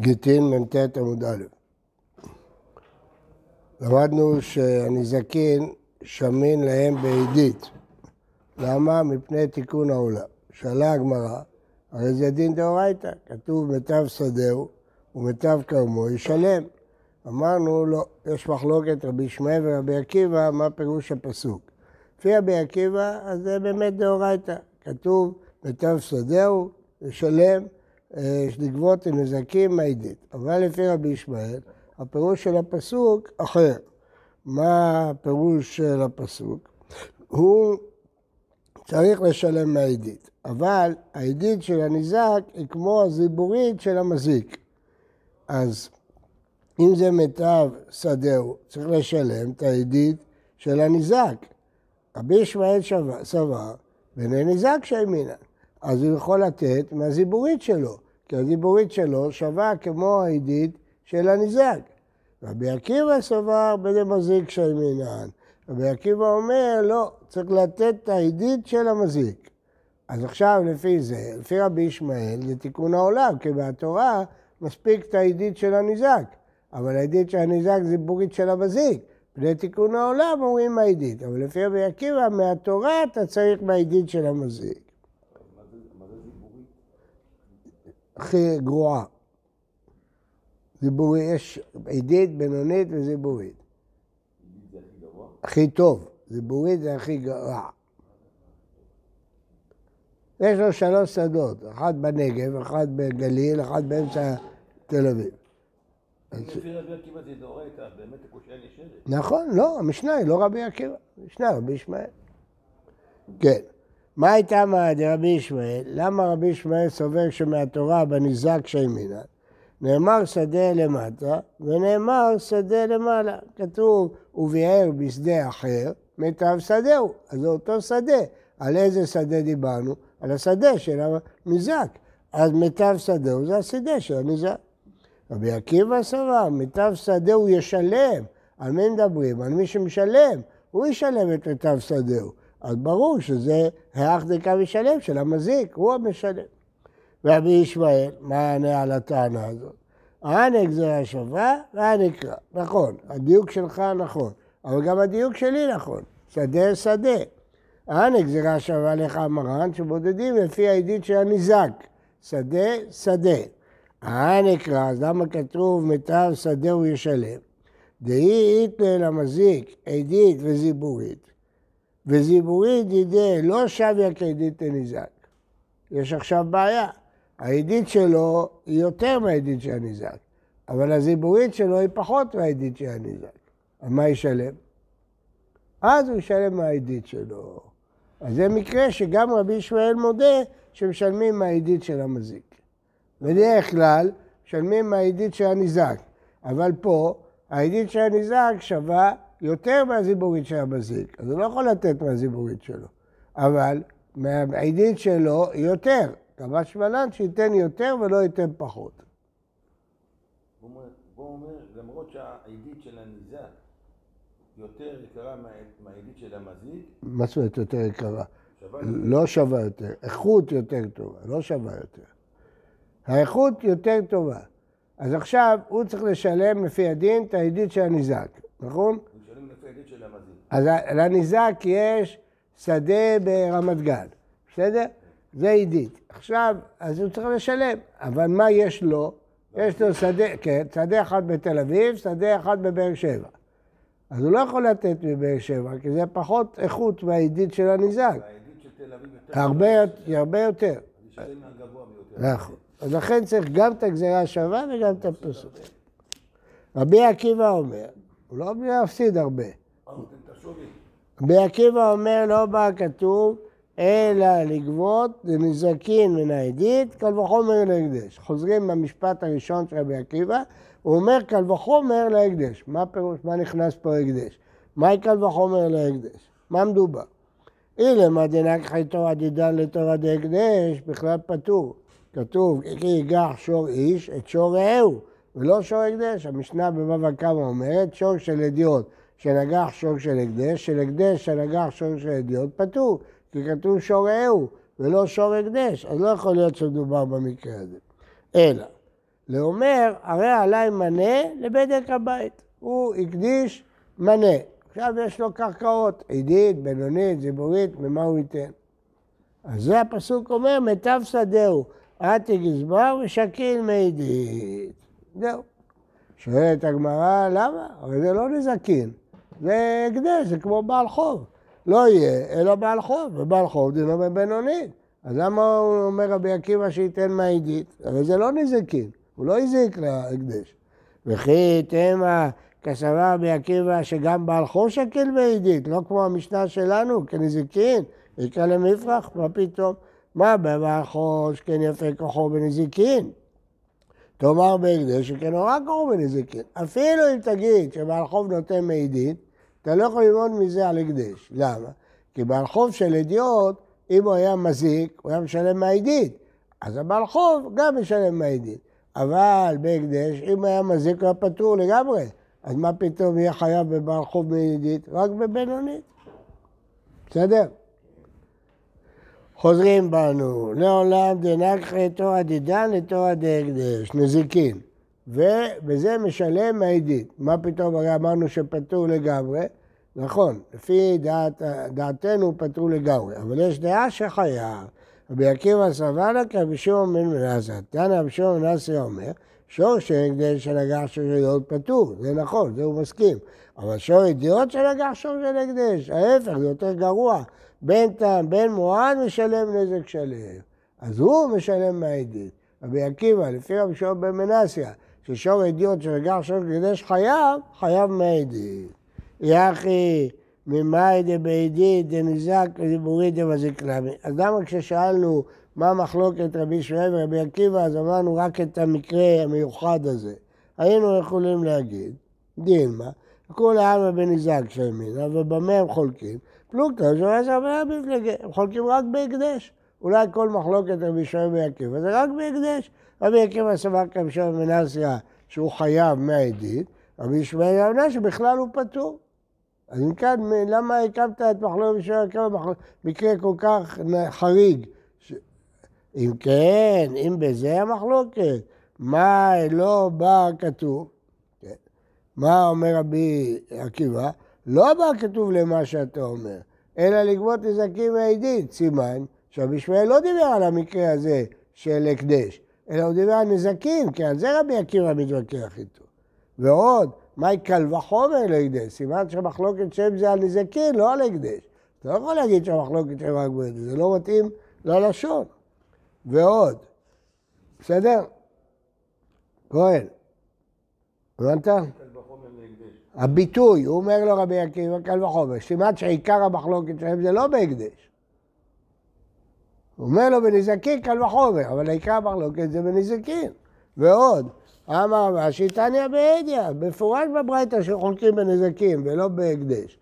גיטין מ"ט עמוד א'. למדנו שהנזקין שמין להם בעידית. למה? מפני תיקון העולם. שאלה הגמרא, הרי זה דין דאורייתא, כתוב מיטב שדהו ומיטב כרמו ישלם. אמרנו, לא, יש מחלוקת רבי ישמעאל ורבי עקיבא, מה פירוש הפסוק. לפי רבי עקיבא, אז זה באמת דאורייתא. כתוב מיטב שדהו, ישלם, לגבות נזקים מעידית. אבל לפי רבי ישמעאל, הפירוש של הפסוק אחר. מה הפירוש של הפסוק? הוא צריך לשלם מהעידית, אבל העידית של הניזק היא כמו הזיבורית של המזיק. אז אם זה מיטב שדהו, צריך לשלם את העידית של הניזק. רבי ישמעאל סבר, בני ניזק שהאמינה. אז הוא יכול לתת מהזיבורית שלו, כי הזיבורית שלו שווה כמו העידית של הניזק. רבי עקיבא סבר מזיק שהאמינן. רבי עקיבא אומר, לא, צריך לתת את העידית של המזיק. אז עכשיו לפי זה, לפי רבי ישמעאל, זה תיקון העולם, כי בתורה מספיק את העידית של הניזק. אבל העידית של הניזק זה בורית של המזיק. בני תיקון העולם אומרים העידית, אבל לפי רבי עקיבא, מהתורה אתה צריך מהעידית של המזיק. הכי גרועה. זיבורי, יש עידית, בינונית וזיבורית. הכי טוב, זיבורית זה הכי רע. יש לו שלוש שדות, אחד בנגב, אחד בגליל, אחד באמצע תל אביב. נכון, לא, המשנה היא לא רבי עקיבא, המשנה רבי ישמעאל. כן. מה הייתה דרבי ישמעאל? למה רבי ישמעאל סובר שמהתורה בניזק שימינן? נאמר שדה למטה ונאמר שדה למעלה. כתוב, וביער בשדה אחר, מיטב שדהו. אז זה אותו שדה. על איזה שדה דיברנו? על השדה של הניזק. אז מיטב שדהו זה השדה של הניזק. רבי עקיבא סבר, מיטב שדהו ישלם. על מי מדברים? על מי שמשלם. הוא ישלם את מיטב שדהו. אז ברור שזה האח דקה משלם של המזיק, הוא המשלם. רבי ישמעאל, מה יענה על הטענה הזאת? הענה גזירה שווה והענה קרא. נכון, הדיוק שלך נכון, אבל גם הדיוק שלי נכון, שדה שדה. הענה גזירה שווה לך מרן שבודדים לפי העדית של הניזק, שדה שדה. הענה קרא, אז למה כתוב מיטב שדה הוא ישלם? דהי איתנה למזיק, עדית וזיבורית. וזיבורית דידי לא שוויה כעדית לניזק. יש עכשיו בעיה. העדית שלו היא יותר מהעדית של הניזק, אבל הזיבורית שלו היא פחות מהעדית של הניזק. אז מה ישלם? אז הוא ישלם מהעדית שלו. אז זה מקרה שגם רבי ישמעאל מודה שמשלמים מהעדית של המזיק. בדרך כלל משלמים מהעדית של הניזק, אבל פה העדית של הניזק שווה יותר מהזיבורית של המזיק, אז הוא לא יכול לתת מהזיבורית שלו, אבל מהעדית שלו יותר. קבע שמלן שייתן יותר ולא ייתן פחות. הוא אומר, למרות שהעדית של הניזק יותר יקרה מהעדית של המזיק, מה זאת אומרת יותר יקרה? לא שווה יותר, איכות יותר טובה, לא שווה יותר. האיכות יותר טובה. אז עכשיו הוא צריך לשלם לפי הדין את העדית של הניזק, נכון? הוא משלם לפי העדית של המזיק. אז לניזק יש שדה ברמת גן, בסדר? זה עידית. עכשיו, אז הוא צריך לשלם, אבל מה יש לו? יש לו שדה, כן, שדה אחד בתל אביב, שדה אחד בבאר שבע. אז הוא לא יכול לתת מבאר שבע, כי זה פחות איכות מהעידית של הניזק. והעדית של תל אביב יותר... הרבה, יותר. אז ישלם מהגבוה ביותר. נכון. אז לכן צריך גם את הגזירה השווה וגם את הפסוק. רבי עקיבא אומר, הוא לא מפסיד הרבה. רבי עקיבא אומר, לא בא כתוב, אלא לגבות לנזקין מן העדית, קל וחומר להקדש. חוזרים במשפט הראשון של רבי עקיבא, הוא אומר קל וחומר להקדש. מה פירוש, מה נכנס פה להקדש? מהי קל וחומר להקדש? מה מדובר? אילמה דנק חייתו עדידן לתורה דהקדש, בכלל פטור. כתוב, כי ייגח שור איש את שור רעהו, ולא שור הקדש. המשנה בבבא קמא אומרת, שור של אדיוט שנגח שור של הקדש, של הקדש שנגח שור של אדיוט, פטור. כי כתוב שור רעהו ולא שור הקדש, אז לא יכול להיות שמדובר במקרה הזה. אלא, לאומר, הרי עליי מנה לבדק הבית. הוא הקדיש מנה. עכשיו יש לו קרקעות, עידית, בינונית, זיבורית, ממה הוא ייתן? אז זה הפסוק אומר, מיטב שדהו, עתי גזבר ושקיל מעידית. זהו. שואלת הגמרא, למה? הרי זה לא נזקין, זה הקדש, זה כמו בעל חוב. לא יהיה, אלא בעל חוב, ובעל חוב דינו בבינונית. אז למה הוא אומר רבי עקיבא שייתן מעידית? הרי זה לא נזקין, הוא לא הזיק להקדש. וכי תמה כסבר רבי עקיבא שגם בעל חוב שקל מעידית, לא כמו המשנה שלנו, כנזיקין, יקרא למפרח, מה פתאום? מה בבעל חוב שכן יפה כוחו בנזיקין? תאמר בהקדש שכן הורא כוחו בנזיקין. אפילו אם תגיד שבעל חוב נותן מעידית, אתה לא יכול ללמוד מזה על הקדש. למה? כי בעל חוב של אדיוט, אם הוא היה מזיק, הוא היה משלם מעידית. אז הבעל חוב גם משלם מעידית. אבל בהקדש, אם היה מזיק, הוא היה פטור לגמרי. אז מה פתאום יהיה חייב בבעל חוב מעידית? רק בבינונית. בסדר? חוזרים בנו, לעולם דנקחי תורא דידן לתורא דהקדש, נזיקין. ובזה משלם מעידית. מה פתאום, הרי אמרנו שפטור לגמרי. נכון, לפי דעת, דעתנו פטור לגמרי, אבל יש דעה שחייב. רבי עקיבא סבר לה כרבי שמעון בן מנסה. תנא רבי שמעון בן מנסה אומר, שור שהקדש של הגח של ידיעות פטור, זה נכון, זה הוא מסכים. אבל שור ידיעות של הגח שור של הקדש, ההפך, זה יותר גרוע. בין טעם, בין מועד, משלם נזק שלם. אז הוא משלם מהעדית. רבי עקיבא, לפי רבי שמעון בן מנסיה, ששור ידיעות של הגח שור הקדש חייב, חייב מהעדית. יחי ממאי דבעידית דנזק ודיבורית דמזיק למי. אז למה כששאלנו מה מחלוקת רבי שמעון ורבי עקיבא, אז אמרנו רק את המקרה המיוחד הזה. היינו יכולים להגיד, דילמה, כולי עלמא בנזק של ימינה, ובמה הם חולקים? פלוגתא של עשר בנה במפלגה, הם חולקים רק בהקדש. אולי כל מחלוקת רבי שמעון ורבי עקיבא זה רק בהקדש. רבי עקיבא סבר שמעון מנסיה שהוא חייב מהעדית, רבי ישמעאל אמנה שבכלל הוא פטור. אז כן, למה הקמת את מחלוקת רבי שמעון במקרה כל כך חריג? אם כן, אם בזה המחלוקת, מה לא בא כתוב? כן. מה אומר רבי עקיבא? לא בא כתוב למה שאתה אומר, אלא לגבות נזקים מעידית, סימן שרבי ישמעאל לא דיבר על המקרה הזה של הקדש, אלא הוא דיבר על נזקים, כי על זה רבי עקיבא מתווכח איתו. ועוד, מהי קל וחומר להקדש? סימן שהמחלוקת שם זה על נזקים, לא על הקדש. אתה לא יכול להגיד שהמחלוקת שם רק בהקדש, זה לא מתאים ללשון. ועוד, בסדר? כהן, הבנת? הביטוי, הוא אומר לו רבי עקיבא קל וחומר, סימן שעיקר המחלוקת שלהם זה לא בהקדש. הוא אומר לו בנזקין קל וחומר, אבל עיקר המחלוקת זה בנזקין. ועוד, אמר רש"י תניא בעדיא, מפורש בברייתא שחולקים בנזקים ולא בהקדש.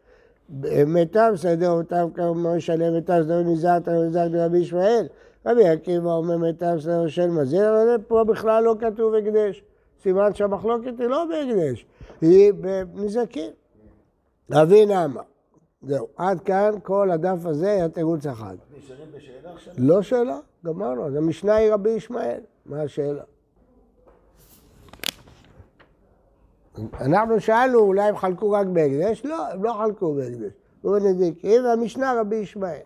מיטב סדר אותם כמו משלם מיטב סדר נזרת ונזרת רבי ישמעאל. רבי עקיבא אומר מיטב סדר של מזיר, אבל פה בכלל לא כתוב הקדש. סימן שהמחלוקת היא לא בהקדש, היא בנזקים. רבי נעמה. זהו, עד כאן כל הדף הזה היה תירוץ אחד. נשארים בשאלה עכשיו? לא שאלה, גמרנו, אז המשנה היא רבי ישמעאל, מה השאלה? אנחנו שאלנו, אולי הם חלקו רק בהקדש? לא, הם לא חלקו בהקדש. הוא נזיקים, והמשנה רבי ישמעאל.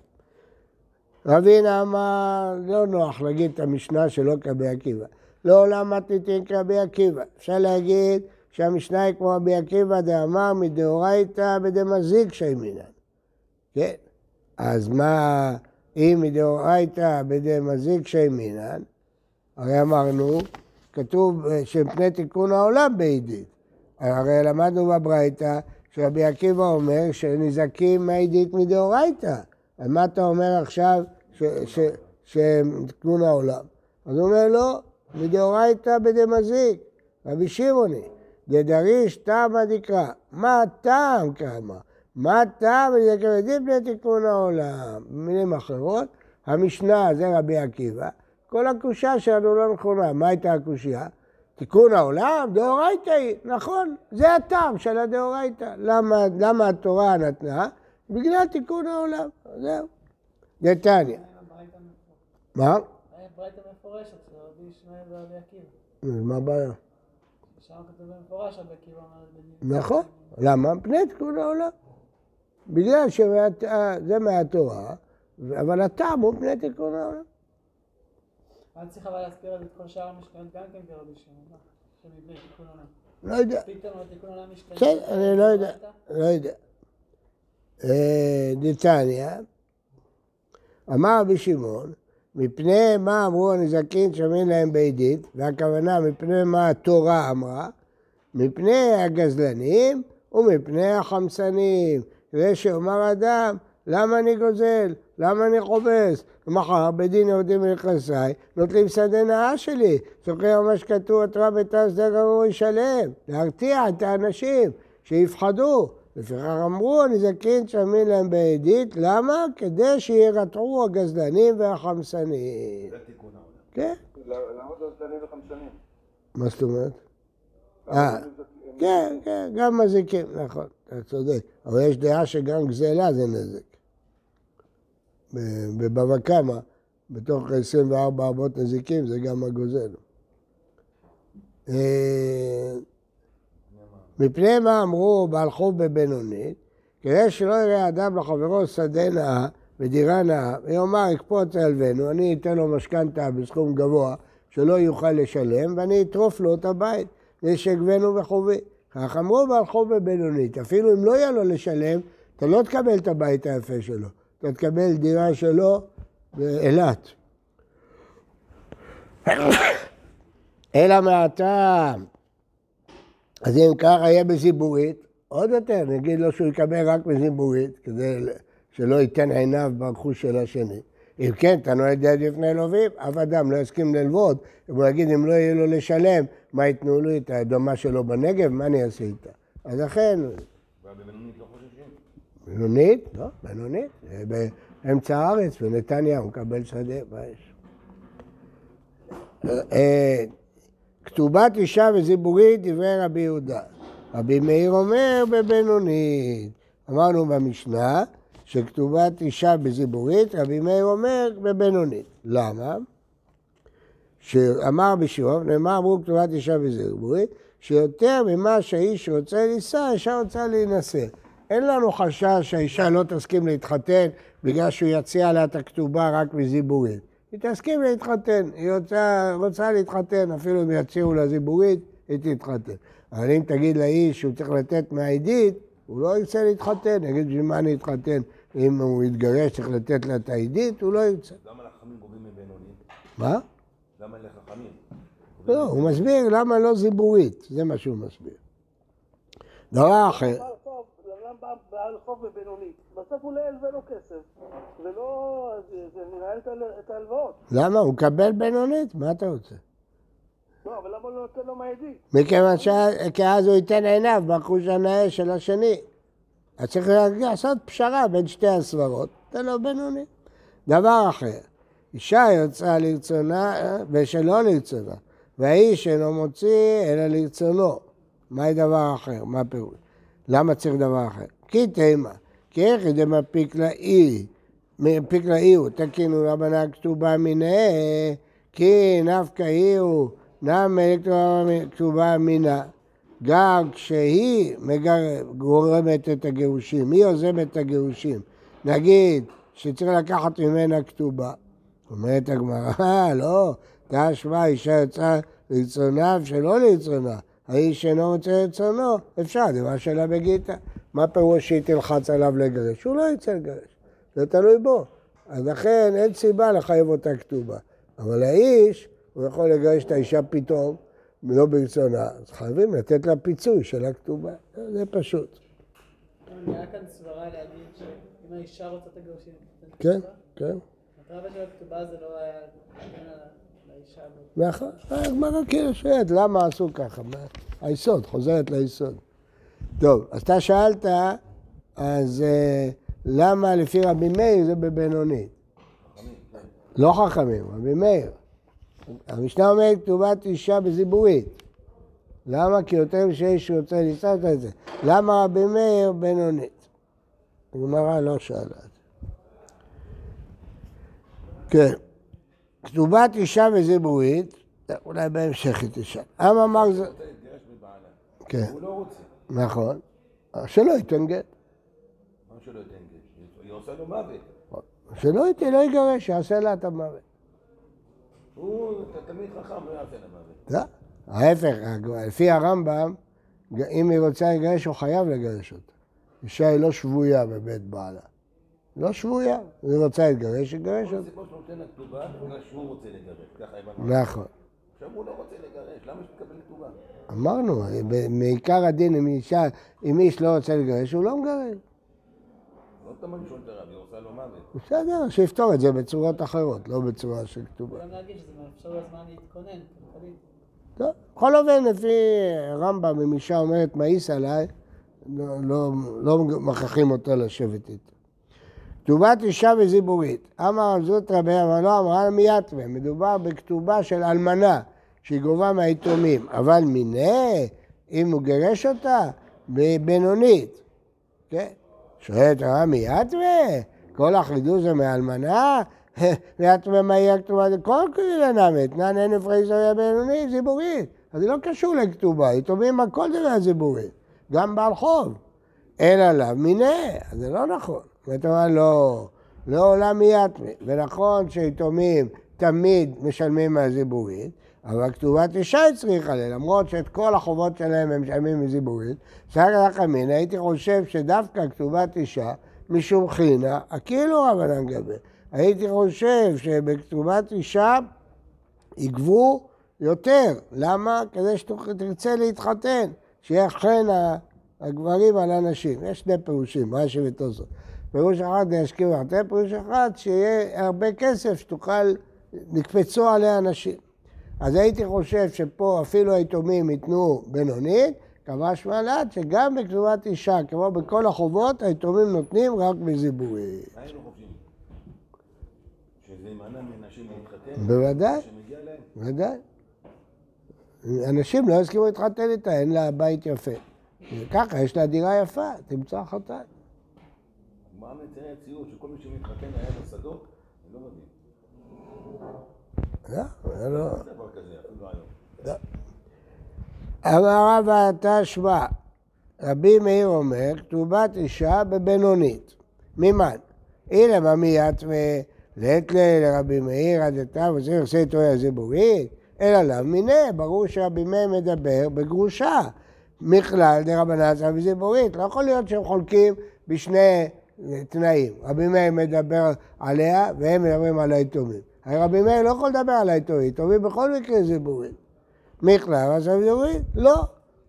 רבינה אמר, לא נוח להגיד את המשנה שלא כרבי עקיבא. לא למה תיתן כרבי עקיבא. אפשר להגיד שהמשנה היא כמו רבי עקיבא דאמר מדאורייתא בדמזיק שימינן. כן? אז מה אם מדאורייתא בדמזיק שימינן? הרי אמרנו, כתוב שמפני תיקון העולם בעידית. הרי למדנו בברייתא שרבי עקיבא אומר שנזקים מעידית מדאורייתא. אז מה אתה אומר עכשיו שהם תיקון העולם? אז הוא אומר לא, מדאורייתא בדמזיק, רבי שמעוני, דדריש תמא דקרא, מה הטעם כמה? מה הטעם לדקרדים בני תיקון העולם? במילים אחרות, המשנה זה רבי עקיבא, כל הקושייה שלנו לא נכונה, מה הייתה הקושייה? תיקון העולם, דאורייתא היא, נכון, זה הטעם של הדאורייתא. למה, למה התורה נתנה? בגלל תיקון העולם, זהו. נתניה. מה? ברייתא מפורשת של רבי ישמעאל ורבי עקיבא. מה הבעיה? שם כתוב במפורש רבי עקיבא אומר בדין. נכון. למה? פני תיקון העולם. בגלל שזה מהתורה, אבל הטעם הוא פני תיקון העולם. אני צריך אבל להסביר את כל שאר המשכנות גם כן כרבי שמעון. מה? שמבנה תיקון עולם. לא יודע. פתאום התיקון עולם משתנה. בסדר, אני לא יודע. לא יודע. אה, דתניא, אמר רבי שמעון, מפני מה אמרו הנזקין שומעים להם בעדית, והכוונה מפני מה התורה אמרה, מפני הגזלנים ומפני החמסנים. כדי שאומר אדם, למה אני גוזל? למה אני חובס? מחר בדין יורדים מנכסי, נוטלים שדה נאה שלי. זוכר מה שכתוב בתורה בתא שדה גמור ישלם. להרתיע את האנשים, שיפחדו. לפיכך אמרו הנזקין שמים להם בעדית, למה? כדי שירתעו הגזלנים והחמסנים. זה תיקון העולם. כן, למה זה זנים וחמסנים? מה זאת אומרת? אה, כן, כן, גם מזיקים, נכון, אתה צודק. אבל יש דעה שגם גזלה זה נזק. ב- בבבא קמא, בתוך 24 אבות נזיקים, זה גם הגוזל. מפני מה אמרו חוב בבינונית? כדי שלא יראה אדם לחברו שדה נאה ודירה נאה, ויאמר יקפוץ אלוונו, אני אתן לו משכנתה בסכום גבוה שלא יוכל לשלם, ואני אטרוף לו את הבית, כדי שיגבנו בחובי. כך אמרו חוב בבינונית, אפילו אם לא יהיה לו לשלם, אתה לא תקבל את הבית היפה שלו, אתה תקבל דירה שלו באילת. אלא מהטעם. אז אם ככה יהיה בזיבורית, עוד יותר, נגיד לו שהוא יקבל רק בזיבורית, כדי שלא ייתן עיניו ברכוש של השני. אם כן, אתה נועד יד לפני לווים, אף אדם לא יסכים ללוות, הוא יגיד, אם לא יהיה לו לשלם, מה ייתנו לי את האדמה שלו בנגב, מה אני אעשה איתה? אז לכן, ובבינונית לא חוששים. בינונית, לא, בינונית, באמצע הארץ, בנתניה, הוא מקבל שדה, מה יש? כתובת אישה וזיבורית, דברי רבי יהודה. רבי מאיר אומר בבינונית. אמרנו במשנה שכתובת אישה בזיבורית, רבי מאיר אומר בבינונית. למה? שאמר בשיעור, נאמר אמרו כתובת אישה בזיבורית, שיותר ממה שהאיש רוצה לישא, האישה רוצה להינשא. אין לנו חשש שהאישה לא תסכים להתחתן בגלל שהוא יציע לה את הכתובה רק בזיבורית. היא תסכים להתחתן, היא רוצה, רוצה להתחתן, אפילו אם יציעו לה זיבורית, היא תתחתן. אבל אם תגיד לאיש שהוא צריך לתת מהעדית, הוא לא ירצה להתחתן, יגיד בשביל מה אני אתחתן אם הוא יתגרש, צריך לתת לה את העדית, הוא לא ירצה. למה לחכמים גובים מבינונית? מה? למה לחכמים? לא, הוא מסביר למה לא זיבורית, זה מה שהוא מסביר. דבר אחר, בעל חוב, בסוף הוא לא ילווה לו כסף, ולא... זה מנהל את ההלוואות. למה? הוא מקבל בינונית? מה אתה רוצה? לא, אבל למה הוא לא נותן לו מהעדית? מכיוון ש- כי אז הוא ייתן עיניו ברכוש הנאה של השני. אז צריך לעשות פשרה בין שתי הסברות, תן לו בינוני. דבר אחר, אישה יוצאה לרצונה אה, ושלא לרצונה, והאיש אינו מוציא אלא לרצונו. מהי דבר אחר? מה הפירוש? למה צריך דבר אחר? כי תימה, כי איך דמפיק לאי, מפיק לאי הוא תקינו רבנה כתובה מיניה, כי נפקא אי הוא נמי כתובה מינה. גם כשהיא מגר... גורמת את הגירושים, היא יוזמת את הגירושים. נגיד שצריך לקחת ממנה כתובה. אומרת הגמרא, "אה, לא, תשמע, אישה יצאה לרצונה ושלא לרצונה. האיש אינו רוצה לרצונו, אפשר, דבר שלה בגיטה. מה פירוש שהיא תלחץ עליו לגרש? הוא לא יצא לגרש, זה תלוי בו. אז לכן אין סיבה לחייב אותה כתובה. אבל האיש, הוא יכול לגרש את האישה פתאום, לא ברצונה, אז חייבים לתת לה פיצוי של הכתובה. זה פשוט. נראה כאן סברה להגיד שאם האישה רוצה את הגירושים, כן. כן. מטרה של הכתובה זה לא היה. נכון, הגמרא כאילו שואלת, למה עשו ככה? היסוד, חוזרת ליסוד. טוב, אז אתה שאלת, אז אה, למה לפי רבי מאיר זה בבינונית? לא חכמים, רבי מאיר. המשנה אומרת כתובת אישה בזיבורית. למה? כי יותר שיש רוצה לסעת את זה. למה רבי מאיר בינונית? הגמרא לא שאלה. כן. כתובת אישה וזיבורית, אולי בהמשך היא תשאל. אמר מר זה... מבעלה. כן, הוא לא רוצה. נכון. שלא ייתן גט. מה שלא ייתן גט? היא עושה לו מוות. שלא ייתן, לא יגרש, יעשה לה את המוות. הוא תלמיד חכם, לא יעשה לה מוות. לא, ההפך, לפי הרמב"ם, אם היא רוצה לגרש, הוא חייב לגרש אותה. אישה היא לא שבויה בבית בעלה. לא שבויה. היא רוצה להתגרש, יגרש כל אותה. הסיפור שהוא נותן לה כתובה, בגלל שהוא רוצה לגרש. נכון. עכשיו הוא לא רוצה לגרש, למה שתקבל כתובה? אמרנו, ב- מעיקר הדין, אם אישה, אם איש לא רוצה לגרש, הוא לא מגרש. לא תמיד שואל את הרב, היא עושה לו מוות. בסדר, שיפתור את זה בצורות אחרות, לא בצורה של כתובה. גם להגיד שזה מאפשר לו זמן להתכונן. טוב, בכל אופן, לפי רמב"ם, אם אישה אומרת מאיס עליי, לא, לא, לא מכריחים אותו לשבת איתו. כתובת אישה וזיבורית. אמר זאת רבי אמר לא אמרה לה מייתווה. מדובר בכתובה של אלמנה, שהיא גובה מהיתומים. אבל מיניה, אם הוא גירש אותה, בבינונית. כן? שואלת הרב מייתווה? כל החידוש זה מאלמנה? מייתווה מה יהיה הכתובה? זה כל כלי נמת. נען אין הפרי זויה בינונית, זיבורית. אז זה לא קשור לכתובה, יתומים הכל דבר זיבורית. גם בעל חוב. אין עליו מיניה, זה לא נכון. זאת אומרת, לא, לא עולם מיתמי. ונכון שיתומים תמיד משלמים מהזיבורית, אבל כתובת אישה הצריכה לה, למרות שאת כל החובות שלהם הם משלמים מזיבורית, סגר לך אמינא, הייתי חושב שדווקא כתובת אישה, משום חינה, כאילו רבנן גבי. הייתי חושב שבכתובת אישה יגבו יותר. למה? כדי שתרצה להתחתן, שיהיה חן הגברים על הנשים. יש שני פירושים, רש"י ותוספות. פירוש אחד להשכיב הרבה, פירוש אחד שיהיה הרבה כסף שתוכל, נקפצו עליה נשים. אז הייתי חושב שפה אפילו היתומים ייתנו בינונית, קבע שמלת שגם בכתובת אישה, כמו בכל החובות, היתומים נותנים רק בזיבורי. מה היינו חושבים? שזה ימנע מנשים להתחתן? בוודאי. שמגיע להם? ודאי. אנשים לא יסכימו להתחתן איתה, אין לה בית יפה. ככה, יש לה דירה יפה, תמצא חתן. מה מציין הציור שכל מי שמתחתן היה לו שדות? אני לא מבין. לא, זה לא... אפילו היום. אמר רבא תשמע, רבי מאיר אומר, כתובת אישה בבינונית. ממן? הנה במיית לעת לרבי מאיר עד עתה וזה עושה איתו הזיבורית, אלא לאו מיניה, ברור שרבי מאיר מדבר בגרושה. מכלל דרבנן צו וזיבורית, לא יכול להיות שהם חולקים בשני תנאים. רבי מאיר מדבר עליה והם מדברים על היתומים. הרי רבי מאיר לא יכול לדבר על היתומים, יתומים בכל מקרה זיבורית. מכלל מצב זיבורית? לא.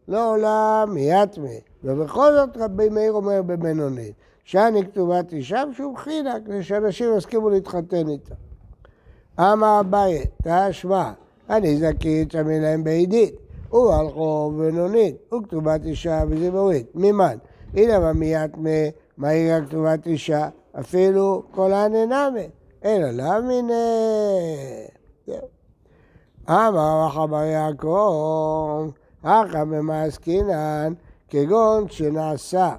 לא עולה מיתמי. ובכל זאת רבי מאיר אומר בבינונית, שאני כתובת אישה משום חינה, כדי שאנשים יסכימו להתחתן איתה. אמר אביי, תשמע, אני זכית שמי להם בעידית, הוא על חוב בינונית, הוא כתובת אישה וזיבורית. ממן? הנה במיתמי, מהי רק כתובת אישה? אפילו כל הננמי. אלא למיני. זהו. אמר רחבר יעקב, הכא במעסקינן, כגון שנעשה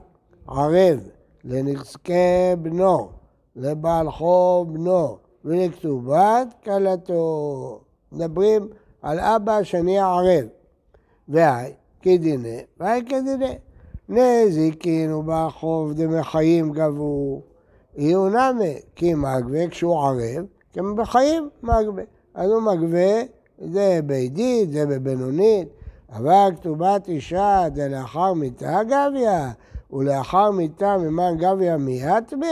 ערב לנזקי בנו, לבעל חוב בנו ולכתובת כלתו. מדברים על אבא שנהיה ערב. והי כדיני, והי כדיני. נזיקין ובעל חוב דמי חיים גבו, יהיו נמי, כי מגבה כשהוא ערב, כי בחיים מגבה. אז הוא מגבה, זה בעדית, זה בבינונית, אבל כתובת אישה זה לאחר מיתה גביה, ולאחר מיתה ממן גביה מיתמה,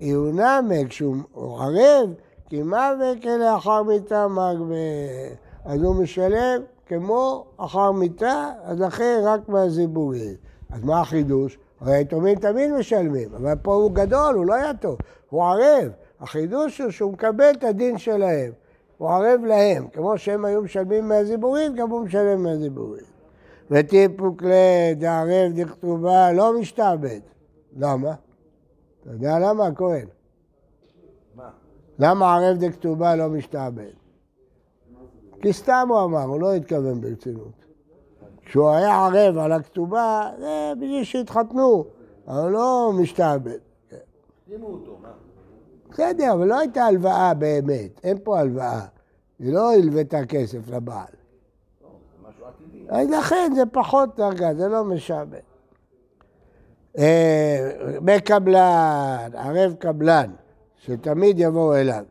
יהיו נמי כשהוא ערב, כי מווה כלאחר מיתה מגבה. אז הוא משלם כמו אחר מיתה, אז אחרי רק מהזיבורית. אז מה החידוש? הרי היתומים תמיד משלמים, אבל פה הוא גדול, הוא לא יתום, הוא ערב. החידוש הוא שהוא מקבל את הדין שלהם, הוא ערב להם, כמו שהם היו משלמים מהזיבורית, גם הוא משלם מהזיבורית. וטיפוק לדערב דכתובה לא משתעבד. למה? אתה יודע למה, הכהן? מה? למה ערב דכתובה לא משתעבד? כי סתם הוא אמר, הוא לא התכוון ברצינות. כשהוא היה ערב על הכתובה, זה בשביל שהתחתנו, אבל לא משתעבד. החתימו אותו, מה? בסדר, אבל לא הייתה הלוואה באמת, אין פה הלוואה. היא לא הלוותה כסף לבעל. לא, לכן זה פחות דרגה, זה לא משעבד. אה, בקבלן, ערב קבלן, שתמיד יבואו אליו.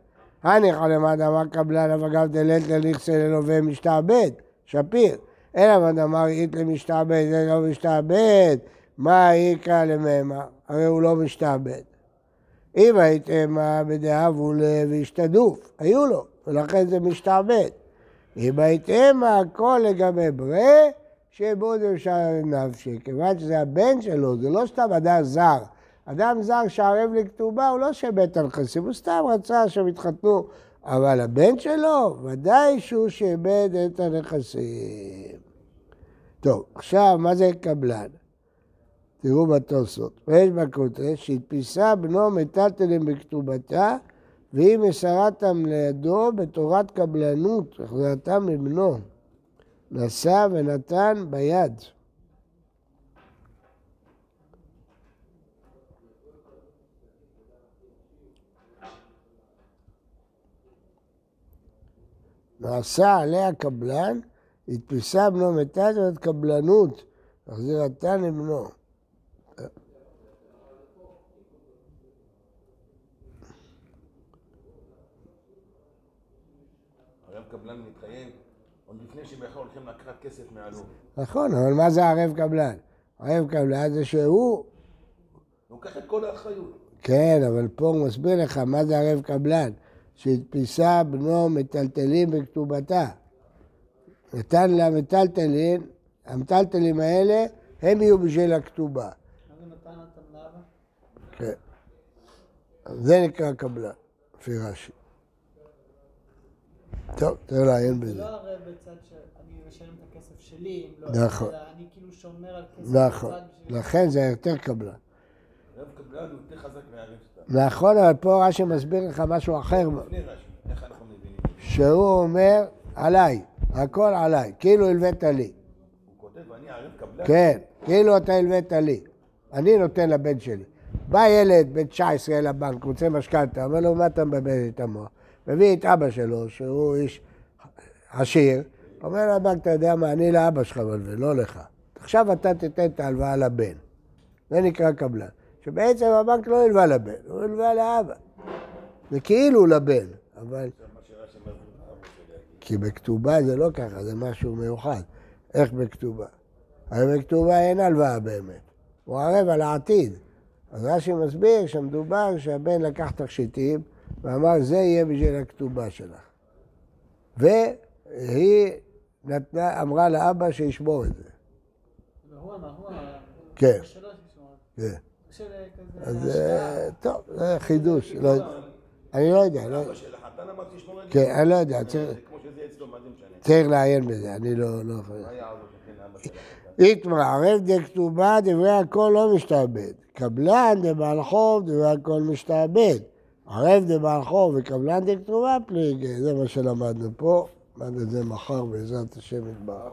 הניחא למד אמר קבלן, אבל גם דלת לנכסה ללווה משתעבד, שפיר. אלא מה דאמר אית למשתעבד, זה לא משתעבד, מה איכא למהמה? הרי הוא לא משתעבד. אם הייתם בדאבו והשתדוף, היו לו, ולכן זה משתעבד. אם הייתם הכל לגבי ברה, שעבוד אפשר לנפשי. כיוון שזה הבן שלו, זה לא סתם אדם זר. אדם זר שערב לכתובה, הוא לא שבט על נכסים, הוא סתם רצה שהם יתחתנו. אבל הבן שלו, ודאי שהוא שאיבד את הנכסים. טוב, עכשיו, מה זה קבלן? תראו בתוספות. ויש בכותרת שהדפיסה בנו מטלטלים בכתובתה והיא מסרתם לידו בתורת קבלנות, החזרתם מבנו. נשא ונתן ביד. נעשה עליה קבלן, הדפיסה בנו מתת ואת קבלנות, החזירתן לבנו. קבלן מתחייב, עוד לפני שהם בכלל הולכים לקחת כסף מהלוב. נכון, אבל מה זה ערב קבלן? ערב קבלן זה שהוא, הוא לוקח את כל האחריות. כן, אבל פה הוא מסביר לך מה זה ערב קבלן. שהדפיסה בנו מטלטלים בכתובתה. נתן לה מטלטלין, המטלטלים האלה, הם יהיו בשביל הכתובה. זה? כן. זה נקרא קבלן, לפי רש"י. טוב, צריך לעיין זה בזה. לא הרי בצד שאני משלם את הכסף שלי, אם לא, נכון. אלא אני כאילו שומר על כסף נכון. לכן זה יותר קבלן. הרב קבלן הוא יותר חזק מהרב סתם. נכון, אבל פה רש"י מסביר לך משהו אחר, לפני רש"י, איך אנחנו מבינים? שהוא אומר, עליי, הכל עליי, כאילו הלווית לי. כן, כאילו אתה הלווית לי. אני נותן לבן שלי. בא ילד בן 19 לבנק, רוצה משכנתה, אומר לו, מה אתה מבלבל את המוח? מביא את אבא שלו, שהוא איש עשיר, אומר לבנק, אתה יודע מה, אני לאבא שלך מלווה, לא לך. עכשיו אתה תיתן את ההלוואה לבן. זה נקרא קבלן. שבעצם הבנק לא הלווה לבן, הוא הלווה לאבא. זה כאילו לבן, אבל... מה שרש"י אומר, אבא שלי. כי בכתובה זה לא ככה, זה משהו מיוחד. איך בכתובה? הרי בכתובה אין הלוואה באמת, הוא ערב על העתיד. אז רש"י מסביר שמדובר שהבן לקח תכשיטים ואמר זה יהיה בשביל הכתובה שלך. והיא נתנה, אמרה לאבא שישמור את זה. והוא אמר, הוא אמר, כן. כן. של כזה... אז השקעה. אה, טוב, זה חידוש. לא יודע. אני לא יודע, לא- אבא של החתן אמר תשמור את זה. כן, אני לא יודע, צריך- זה כמו שזה אצלו, מה זה משנה? צריך לעיין בזה, אני לא... לא? איתמר, ערב דכתובה, דברי הכל לא משתעבד. קבלן דבעל חוב, דברי הכל משתעבד. ערב דבעל חוב וקבלן דכתובה פליגי, זה מה שלמדנו פה. למד את זה מחר בעזרת השם יתברך.